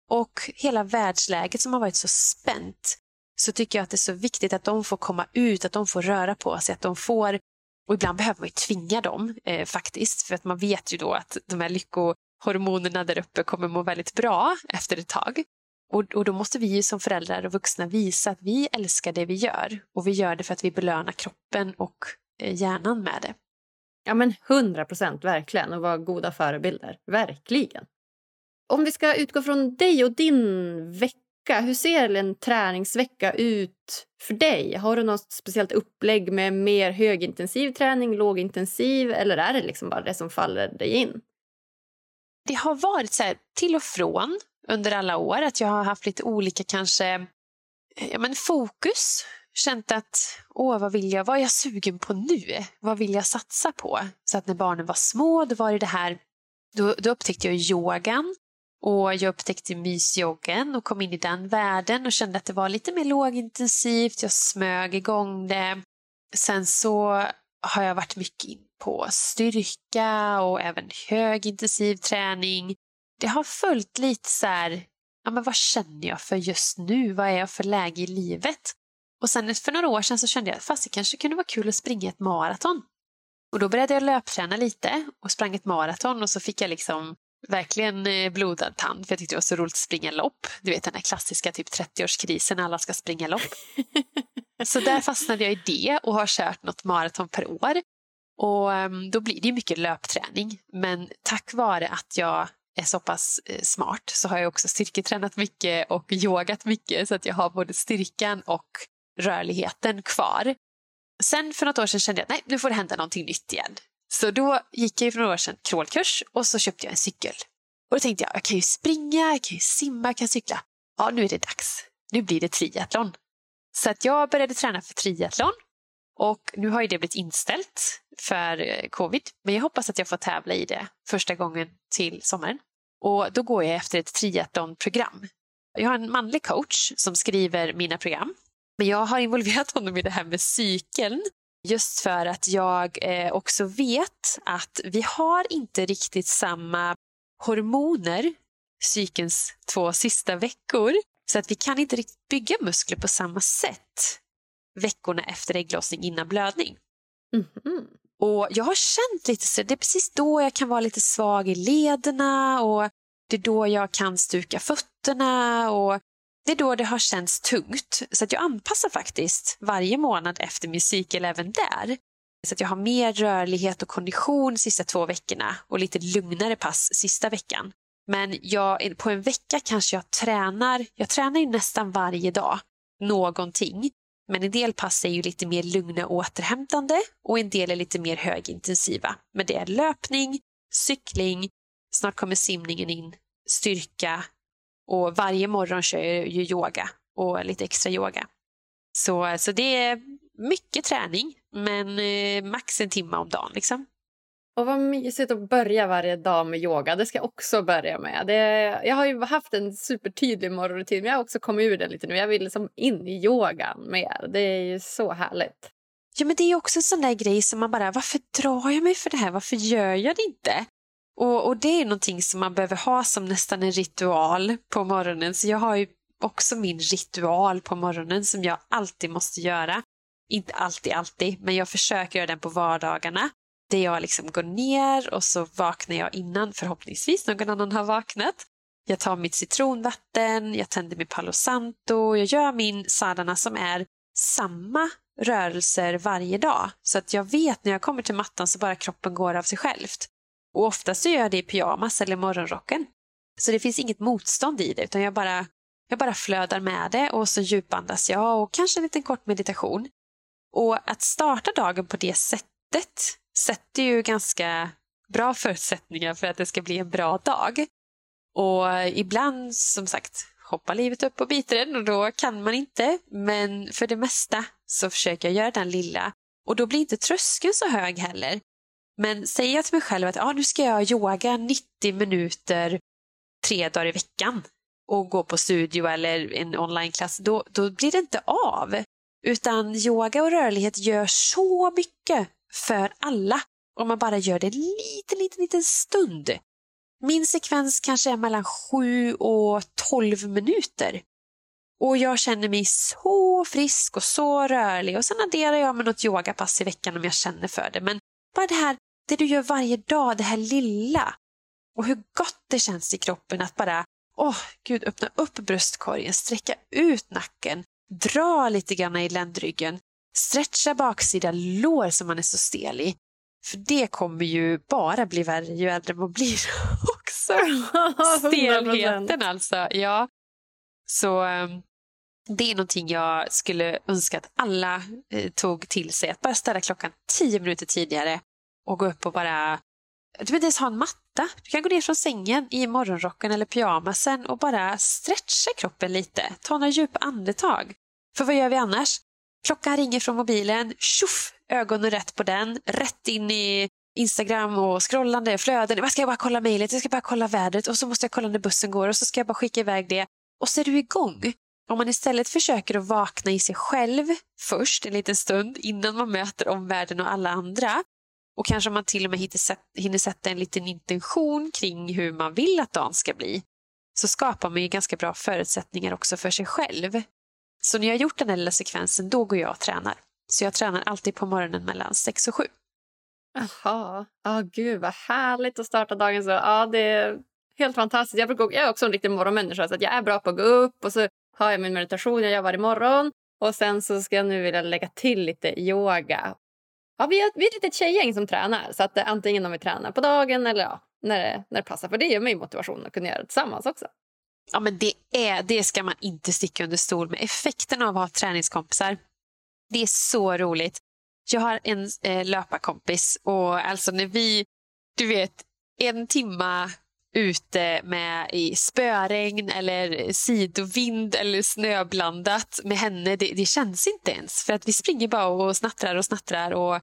B: och hela världsläget som har varit så spänt så tycker jag att det är så viktigt att de får komma ut, att de får röra på sig, att de får och ibland behöver man ju tvinga dem eh, faktiskt för att man vet ju då att de här lyckohormonerna där uppe kommer må väldigt bra efter ett tag. Och, och då måste vi som föräldrar och vuxna visa att vi älskar det vi gör och vi gör det för att vi belönar kroppen och eh, hjärnan med det.
A: Ja men hundra procent verkligen och vara goda förebilder. Verkligen. Om vi ska utgå från dig och din vecka, hur ser en träningsvecka ut för dig? Har du något speciellt upplägg med mer högintensiv träning, lågintensiv eller är det liksom bara det som faller dig in?
B: Det har varit så här, till och från under alla år. Att jag har haft lite olika kanske ja, men fokus. Känt att åh, vad vill jag, vad är jag sugen på nu? Vad vill jag satsa på? Så att när barnen var små, då var det det här, då, då upptäckte jag yogan och jag upptäckte mysjoggen och kom in i den världen och kände att det var lite mer lågintensivt. Jag smög igång det. Sen så har jag varit mycket in på styrka och även högintensiv träning det har följt lite så här, ja men vad känner jag för just nu? Vad är jag för läge i livet? Och sen för några år sedan så kände jag att det kanske kunde vara kul att springa ett maraton. Och då började jag löpträna lite och sprang ett maraton och så fick jag liksom verkligen eh, blodad tand för jag tyckte det var så roligt att springa lopp. Du vet den här klassiska typ 30-årskrisen när alla ska springa lopp. <laughs> så där fastnade jag i det och har kört något maraton per år. Och ehm, då blir det mycket löpträning. Men tack vare att jag är så pass eh, smart så har jag också styrketränat mycket och yogat mycket så att jag har både styrkan och rörligheten kvar. Sen för något år sedan kände jag att nej, nu får det hända någonting nytt igen. Så då gick jag för några år sedan crawlkurs och så köpte jag en cykel. Och då tänkte jag, jag kan ju springa, jag kan ju simma, jag kan cykla. Ja, nu är det dags. Nu blir det triathlon. Så att jag började träna för triathlon och nu har ju det blivit inställt för eh, covid. Men jag hoppas att jag får tävla i det första gången till sommaren. Och då går jag efter ett triathlonprogram. Jag har en manlig coach som skriver mina program. Men jag har involverat <laughs> honom i det här med cykeln just för att jag eh, också vet att vi har inte riktigt samma hormoner cykelns två sista veckor. Så att vi kan inte riktigt bygga muskler på samma sätt veckorna efter ägglossning innan blödning.
A: Mm.
B: Och jag har känt lite så, det är precis då jag kan vara lite svag i lederna och det är då jag kan stuka fötterna och det är då det har känts tungt. Så att jag anpassar faktiskt varje månad efter min cykel även där. Så att jag har mer rörlighet och kondition sista två veckorna och lite lugnare pass sista veckan. Men jag, på en vecka kanske jag tränar, jag tränar ju nästan varje dag någonting. Men en del pass är ju lite mer lugna och återhämtande och en del är lite mer högintensiva. Men det är löpning, cykling, snart kommer simningen in, styrka och varje morgon kör jag ju yoga och lite extra yoga. Så, så det är mycket träning, men eh, max en timme om dagen. Liksom.
A: Och vad mysigt att börja varje dag med yoga. Det ska jag också börja med. Det, jag har ju haft en supertydlig morgonrutin men jag har också kommit ur den lite nu. Jag vill liksom in i yogan mer. Det är ju så härligt.
B: Ja men det är också en sån där grej som man bara, varför drar jag mig för det här? Varför gör jag det inte? Och, och det är någonting som man behöver ha som nästan en ritual på morgonen. Så jag har ju också min ritual på morgonen som jag alltid måste göra. Inte alltid, alltid, men jag försöker göra den på vardagarna där jag liksom går ner och så vaknar jag innan förhoppningsvis någon annan har vaknat. Jag tar mitt citronvatten, jag tänder min Palo Santo, jag gör min sadhana som är samma rörelser varje dag. Så att jag vet när jag kommer till mattan så bara kroppen går av sig självt. Och oftast så gör jag det i pyjamas eller morgonrocken. Så det finns inget motstånd i det utan jag bara, jag bara flödar med det och så djupandas jag och kanske en liten kort meditation. Och att starta dagen på det sättet sätter ju ganska bra förutsättningar för att det ska bli en bra dag. Och ibland, som sagt, hoppar livet upp och biter den och då kan man inte. Men för det mesta så försöker jag göra den lilla. Och då blir inte tröskeln så hög heller. Men säger jag till mig själv att ah, nu ska jag yoga 90 minuter tre dagar i veckan och gå på studio eller en onlineklass, då, då blir det inte av. Utan yoga och rörlighet gör så mycket för alla om man bara gör det en liten, liten, liten stund. Min sekvens kanske är mellan 7 och 12 minuter. Och jag känner mig så frisk och så rörlig och sen adderar jag med något yogapass i veckan om jag känner för det. Men bara det här, det du gör varje dag, det här lilla. Och hur gott det känns i kroppen att bara, åh oh, gud, öppna upp bröstkorgen, sträcka ut nacken, dra lite grann i ländryggen, stretcha baksida lår som man är så stel i. För det kommer ju bara bli värre ju äldre man blir <laughs> också. <laughs> Stelheten alltså. Ja. Så ehm, det är någonting jag skulle önska att alla eh, tog till sig. Att bara ställa klockan tio minuter tidigare och gå upp och bara... Du behöver inte ens ha en matta. Du kan gå ner från sängen i morgonrocken eller pyjamasen och bara stretcha kroppen lite. Ta några djupa andetag. För vad gör vi annars? Klockan ringer från mobilen, tjoff, ögonen rätt på den, rätt in i Instagram och scrollande, flöden. Jag ska bara kolla mejlet, jag ska bara kolla vädret och så måste jag kolla när bussen går och så ska jag bara skicka iväg det. Och så är du igång. Om man istället försöker att vakna i sig själv först en liten stund innan man möter omvärlden och alla andra och kanske man till och med hinner sätta en liten intention kring hur man vill att dagen ska bli så skapar man ju ganska bra förutsättningar också för sig själv. Så när jag har gjort den här lilla sekvensen, då går jag och tränar. Så jag tränar alltid på morgonen mellan 6 och 7.
A: Jaha, ja oh, gud vad härligt att starta dagen så. Ja, det är helt fantastiskt. Jag, brukar, jag är också en riktig morgonmänniska så att jag är bra på att gå upp och så har jag min meditation jag gör varje morgon och sen så ska jag nu vilja lägga till lite yoga. Ja, vi, är, vi är ett litet tjejgäng som tränar så att eh, antingen om vi tränar på dagen eller ja, när, det, när det passar. För det ger mig motivation att kunna göra det tillsammans också.
B: Ja, men det, är, det ska man inte sticka under stol med. Effekten av att ha träningskompisar. Det är så roligt. Jag har en eh, löparkompis och alltså när vi, du vet, en timma ute med i spöregn eller sidovind eller snöblandat med henne, det, det, känns inte ens. För att vi springer bara och snattrar och snattrar och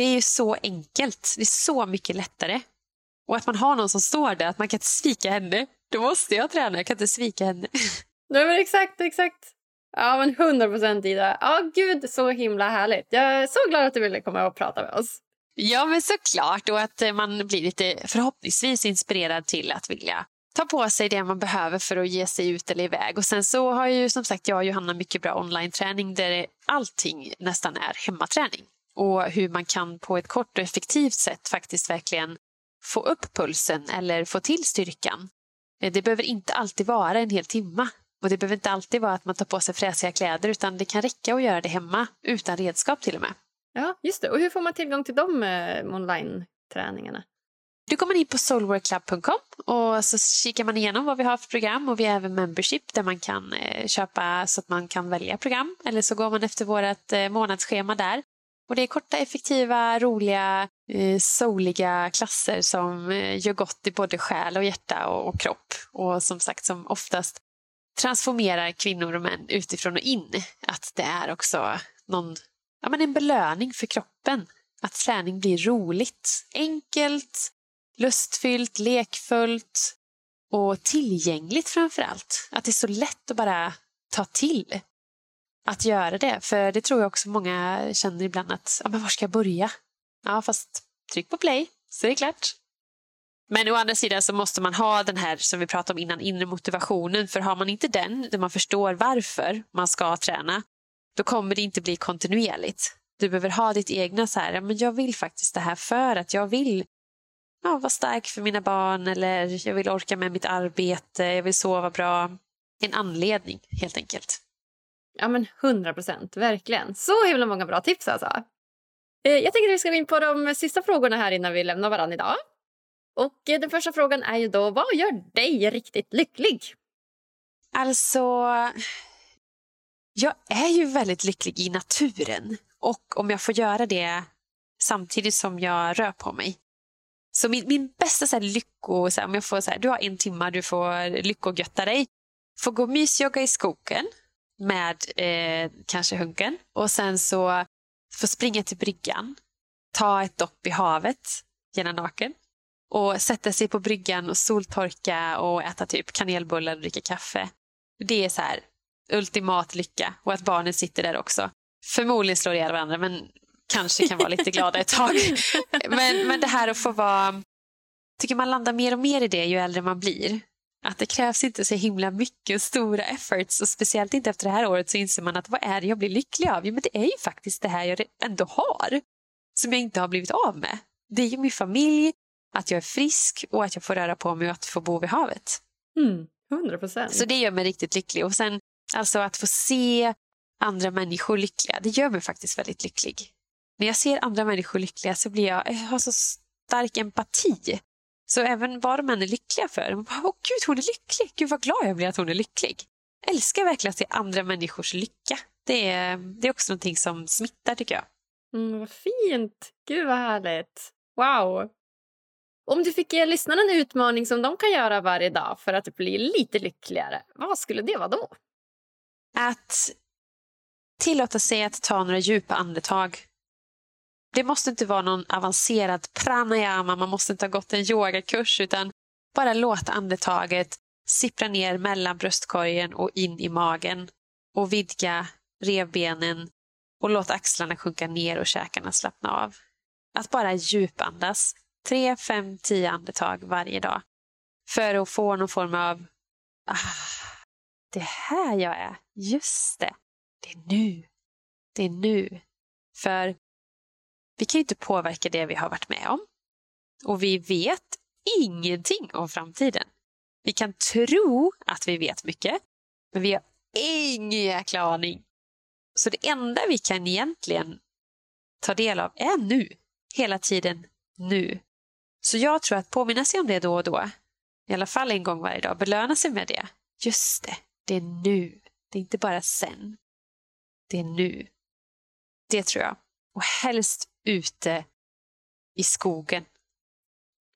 B: det är ju så enkelt. Det är så mycket lättare. Och att man har någon som står där, att man kan inte svika henne. Då måste jag träna, jag kan inte svika henne. <laughs>
A: Nej men exakt, exakt. Ja men hundra procent Ida. Ja gud så himla härligt. Jag är så glad att du ville komma och prata med oss.
B: Ja men såklart och att eh, man blir lite förhoppningsvis inspirerad till att vilja ta på sig det man behöver för att ge sig ut eller iväg. Och sen så har ju som sagt jag och Johanna mycket bra online-träning där allting nästan är hemmaträning. Och hur man kan på ett kort och effektivt sätt faktiskt verkligen få upp pulsen eller få till styrkan Eh, det behöver inte alltid vara en hel timme. Och det behöver inte alltid vara att man tar på sig fräsiga kläder utan det kan räcka att göra det hemma utan redskap till och med.
A: Ja, just det. Och hur får man tillgång till de eh, online-träningarna?
B: Du kommer in på soulworkclub.com och så kikar man igenom vad vi har för program och vi har även membership där man kan eh, köpa så att man kan välja program eller så går man efter vårt eh, månadsschema där. Och det är korta, effektiva, roliga, eh, soliga klasser som eh, gör gott i både själ och hjärta och, och kropp. Och som sagt som oftast transformerar kvinnor och män utifrån och in. Att det är också någon, ja, men en belöning för kroppen. Att träning blir roligt, enkelt, lustfyllt, lekfullt och tillgängligt framför allt. Att det är så lätt att bara ta till att göra det. För det tror jag också många känner ibland att, ja men var ska jag börja? Ja fast tryck på play så är det klart. Men å andra sidan så måste man ha den här som vi pratade om innan, inre motivationen. För har man inte den, där man förstår varför man ska träna, då kommer det inte bli kontinuerligt. Du behöver ha ditt egna så här, men jag vill faktiskt det här för att jag vill ja, vara stark för mina barn eller jag vill orka med mitt arbete, jag vill sova bra. En anledning helt enkelt.
A: Ja men hundra procent, verkligen. Så himla många bra tips alltså. Eh, jag tänker att vi ska gå in på de sista frågorna här innan vi lämnar varandra idag. Och eh, den första frågan är ju då, vad gör dig riktigt lycklig?
B: Alltså, jag är ju väldigt lycklig i naturen och om jag får göra det samtidigt som jag rör på mig Så min, min bästa så här, lycko, så här, om jag får så här, du har en timme, du får lyckogötta dig. Får gå och mysjogga i skogen med eh, kanske hunken och sen så få springa till bryggan, ta ett dopp i havet, gärna naken och sätta sig på bryggan och soltorka och äta typ kanelbullar och dricka kaffe. Det är så här ultimat lycka och att barnen sitter där också. Förmodligen slår ihjäl varandra men kanske kan vara lite glada ett tag. <laughs> Men, men det här att få vara... tycker man landar mer och mer i det ju äldre man blir. Att det krävs inte så himla mycket stora efforts och speciellt inte efter det här året så inser man att vad är det jag blir lycklig av? Jo, men det är ju faktiskt det här jag ändå har som jag inte har blivit av med. Det är ju min familj, att jag är frisk och att jag får röra på mig och att få bo vid havet.
A: Mm, 100 procent.
B: Så det gör mig riktigt lycklig. Och sen alltså att få se andra människor lyckliga, det gör mig faktiskt väldigt lycklig. När jag ser andra människor lyckliga så blir jag, jag har så stark empati. Så även vad de än är lyckliga för, åh gud hon är lycklig, gud vad glad jag blir att hon är lycklig. Jag älskar verkligen att se andra människors lycka. Det är, det är också någonting som smittar tycker jag.
A: Mm, vad fint! Gud vad härligt! Wow! Om du fick ge lyssnarna en utmaning som de kan göra varje dag för att bli lite lyckligare, vad skulle det vara då?
B: Att tillåta sig att ta några djupa andetag. Det måste inte vara någon avancerad pranayama, man måste inte ha gått en yogakurs utan bara låta andetaget sippra ner mellan bröstkorgen och in i magen och vidga revbenen och låta axlarna sjunka ner och käkarna slappna av. Att bara djupandas tre, fem, tio andetag varje dag för att få någon form av ah, det är här jag är. Just det. Det är nu. Det är nu. För vi kan ju inte påverka det vi har varit med om. Och vi vet ingenting om framtiden. Vi kan tro att vi vet mycket, men vi har ingen jäkla aning. Så det enda vi kan egentligen ta del av är nu. Hela tiden nu. Så jag tror att påminna sig om det då och då, i alla fall en gång varje dag, belöna sig med det. Just det, det är nu. Det är inte bara sen. Det är nu. Det tror jag. Och helst ute i skogen.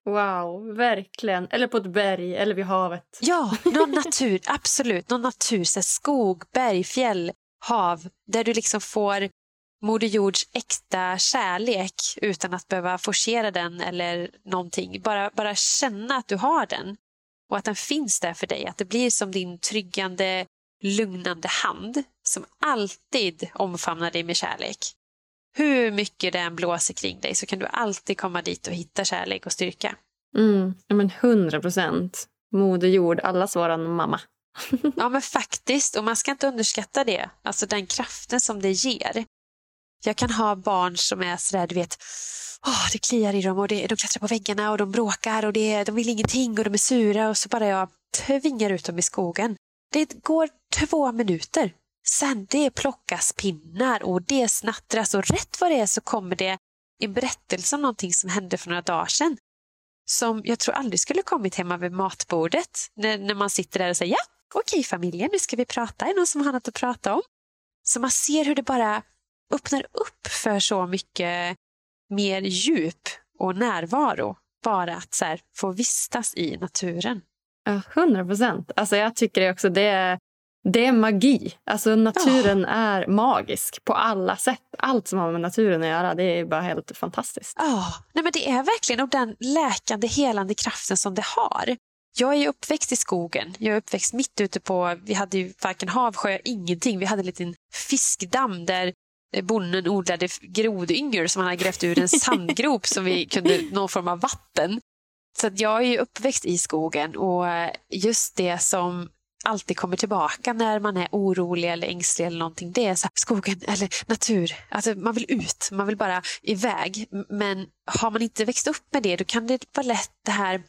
A: Wow, verkligen. Eller på ett berg eller vid havet.
B: Ja, någon <laughs> natur. absolut. Någon natur. Så skog, berg, fjäll, hav. Där du liksom får Moder Jords äkta kärlek utan att behöva forcera den eller någonting. Bara, bara känna att du har den och att den finns där för dig. Att det blir som din tryggande, lugnande hand som alltid omfamnar dig med kärlek. Hur mycket det än blåser kring dig så kan du alltid komma dit och hitta kärlek och styrka.
A: Mm, ja, men hundra procent. Moder Jord, allas våran mamma. <laughs>
B: ja, men faktiskt. Och man ska inte underskatta det. Alltså den kraften som det ger. Jag kan ha barn som är sådär, du vet, oh, det kliar i dem och det, de klättrar på väggarna och de bråkar och det, de vill ingenting och de är sura och så bara jag tvingar ut dem i skogen. Det går två minuter. Sen det plockas pinnar och det snattras och rätt vad det är så kommer det en berättelse om någonting som hände för några dagar sedan. Som jag tror aldrig skulle kommit hemma vid matbordet. När, när man sitter där och säger ja, okej familjen, nu ska vi prata. Är det någon som har något att prata om? Så man ser hur det bara öppnar upp för så mycket mer djup och närvaro. Bara att så här, få vistas i naturen.
A: Ja, hundra procent. Alltså jag tycker också det är, det är magi. Alltså naturen oh. är magisk på alla sätt. Allt som har med naturen att göra det är bara helt fantastiskt.
B: Oh. Nej, men det är verkligen och den läkande, helande kraften som det har. Jag är uppväxt i skogen. Jag är uppväxt mitt ute på, vi hade ju varken hav, sjö, ingenting. Vi hade en liten fiskdamm där bonden odlade grodyngel som han hade grävt ur en <laughs> sandgrop som vi kunde någon form av vatten. Så jag är ju uppväxt i skogen och just det som alltid kommer tillbaka när man är orolig eller ängslig eller någonting. Det är så här, skogen eller natur. Alltså man vill ut, man vill bara iväg. Men har man inte växt upp med det då kan det vara lätt det här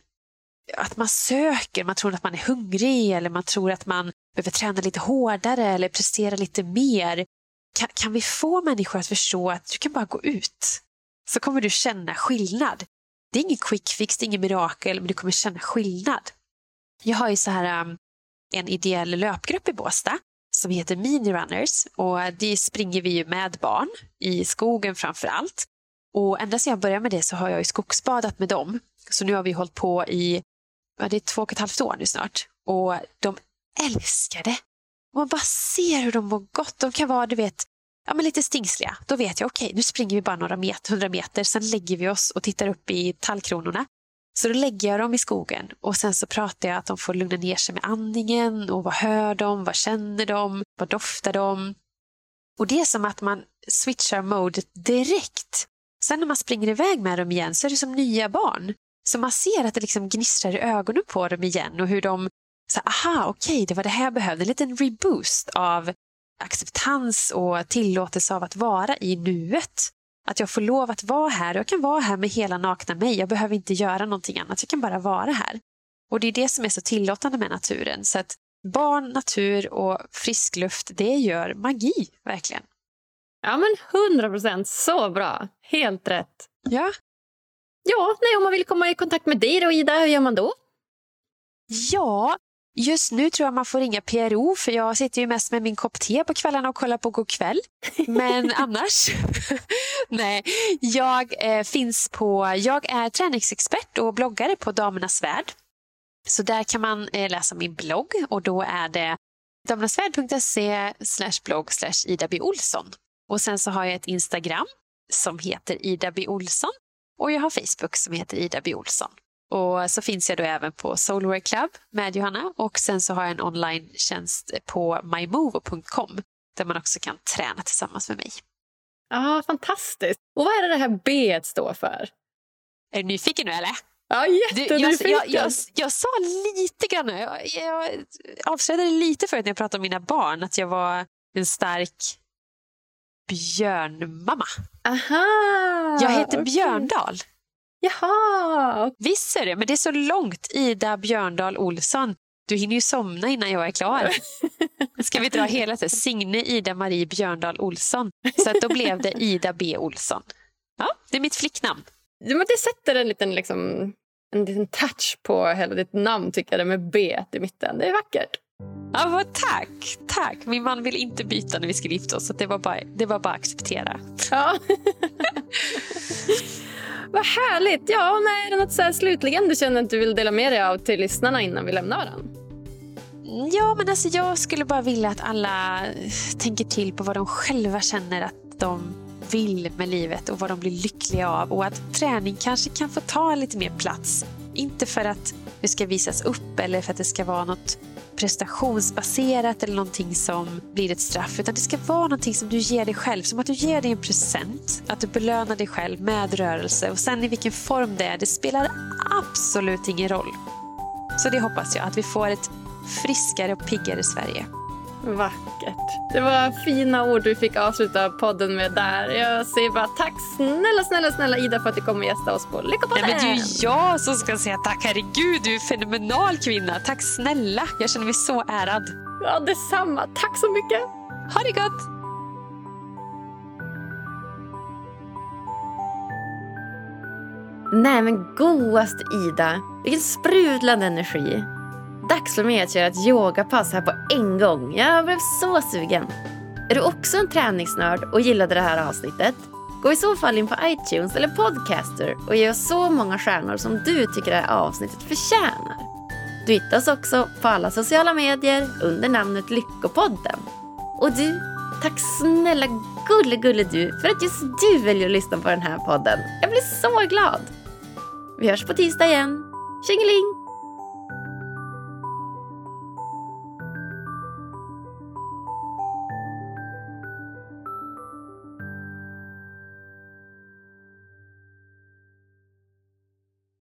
B: att man söker, man tror att man är hungrig eller man tror att man behöver träna lite hårdare eller prestera lite mer kan, kan vi få människor att förstå att du kan bara gå ut så kommer du känna skillnad. Det är ingen quick fix, det är ingen mirakel, men du kommer känna skillnad. Jag har ju så här um, en ideell löpgrupp i Båstad som heter Mini Runners och det springer vi ju med barn i skogen framför allt. Och ända sedan jag började med det så har jag ju skogsbadat med dem Så nu har vi hållit på i ja, det är två och ett halvt år nu snart. Och de älskar det. Och man bara ser hur de mår gott. De kan vara, du vet, ja, men lite stingsliga. Då vet jag, okej, okay, nu springer vi bara några meter, hundra meter, sen lägger vi oss och tittar upp i tallkronorna. Så då lägger jag dem i skogen och sen så pratar jag att de får lugna ner sig med andningen och vad hör de, vad känner de, vad doftar de? Och det är som att man switchar modet direkt. Sen när man springer iväg med dem igen så är det som nya barn. Så man ser att det liksom gnistrar i ögonen på dem igen och hur de, så aha, okej, okay, det var det här jag behövde. En liten reboost av acceptans och tillåtelse av att vara i nuet. Att jag får lov att vara här. Jag kan vara här med hela nakna mig. Jag behöver inte göra någonting annat. Jag kan bara vara här. Och det är det som är så tillåtande med naturen. Så att barn, natur och frisk luft, det gör magi, verkligen.
A: Ja, men hundra procent. Så bra. Helt rätt.
B: Ja.
A: Ja, nej, om man vill komma i kontakt med dig då, Ida, hur gör man då?
B: Ja, Just nu tror jag man får ringa PRO för jag sitter ju mest med min kopp te på kvällarna och kollar på God kväll. Men <laughs> annars, <laughs> nej. Jag eh, finns på, jag är träningsexpert och bloggare på Damernas Värld. Så där kan man eh, läsa min blogg och då är det damernasvärld.se blogg Ida B. Olsson. Och sen så har jag ett Instagram som heter Ida B. Olsson och jag har Facebook som heter Ida B. Olsson. Och så finns jag då även på Soulwear Club med Johanna och sen så har jag en online-tjänst på mymovo.com där man också kan träna tillsammans med mig.
A: Ja, fantastiskt. Och vad är det det här B står för?
B: Är du nyfiken nu eller?
A: Ja, jättenyfiken.
B: Jag, jag, jag, jag, sa lite grann, jag, jag avslöjade lite förut när jag pratade om mina barn att jag var en stark björnmamma.
A: Aha,
B: jag heter okay. Björndal.
A: Jaha!
B: Visst är det, men det är så långt. Ida Björndal Olsson. Du hinner ju somna innan jag är klar. <laughs> Ska vi dra hela tiden? Signe Ida Marie Björndal Olsson. Så att då blev det Ida B Olsson. Ja, det är mitt flicknamn.
A: Ja, men det sätter en liten, liksom, en liten touch på hela ditt namn tycker jag, med B i mitten. Det är vackert.
B: Ja, tack, tack. Min man ville inte byta när vi skulle gifta oss. Så det var bara, det var bara att acceptera.
A: Ja. <laughs> Vad härligt! Ja, nej, är det något så här slutligen du känner att du vill dela med dig av till lyssnarna innan vi lämnar varandra?
B: Mm, ja, men alltså jag skulle bara vilja att alla eh, tänker till på vad de själva känner att de vill med livet och vad de blir lyckliga av och att träning kanske kan få ta lite mer plats. Inte för att det ska visas upp eller för att det ska vara något prestationsbaserat eller någonting som blir ett straff. Utan det ska vara någonting som du ger dig själv. Som att du ger dig en present. Att du belönar dig själv med rörelse. Och sen i vilken form det är, det spelar absolut ingen roll. Så det hoppas jag, att vi får ett friskare och piggare Sverige.
A: Vackert. Det var fina ord du fick avsluta podden med där. Jag säger bara tack snälla, snälla, snälla Ida för att du kom och gästade oss på Lyckopodden.
B: Nej, men det är ju jag som ska säga tack. Herregud, du är fenomenal kvinna. Tack snälla. Jag känner mig så ärad.
A: Ja, detsamma. Tack så mycket.
B: Ha det gott.
A: Nej men godaste Ida, vilken sprudlande energi. Dags för mig att göra ett yogapass här på en gång. Jag blev så sugen. Är du också en träningsnörd och gillade det här avsnittet? Gå i så fall in på iTunes eller Podcaster och ge oss så många stjärnor som du tycker det här avsnittet förtjänar. Du hittar oss också på alla sociala medier under namnet Lyckopodden. Och du, tack snälla gulle gulle du för att just du väljer att lyssna på den här podden. Jag blir så glad. Vi hörs på tisdag igen. Tjingeling!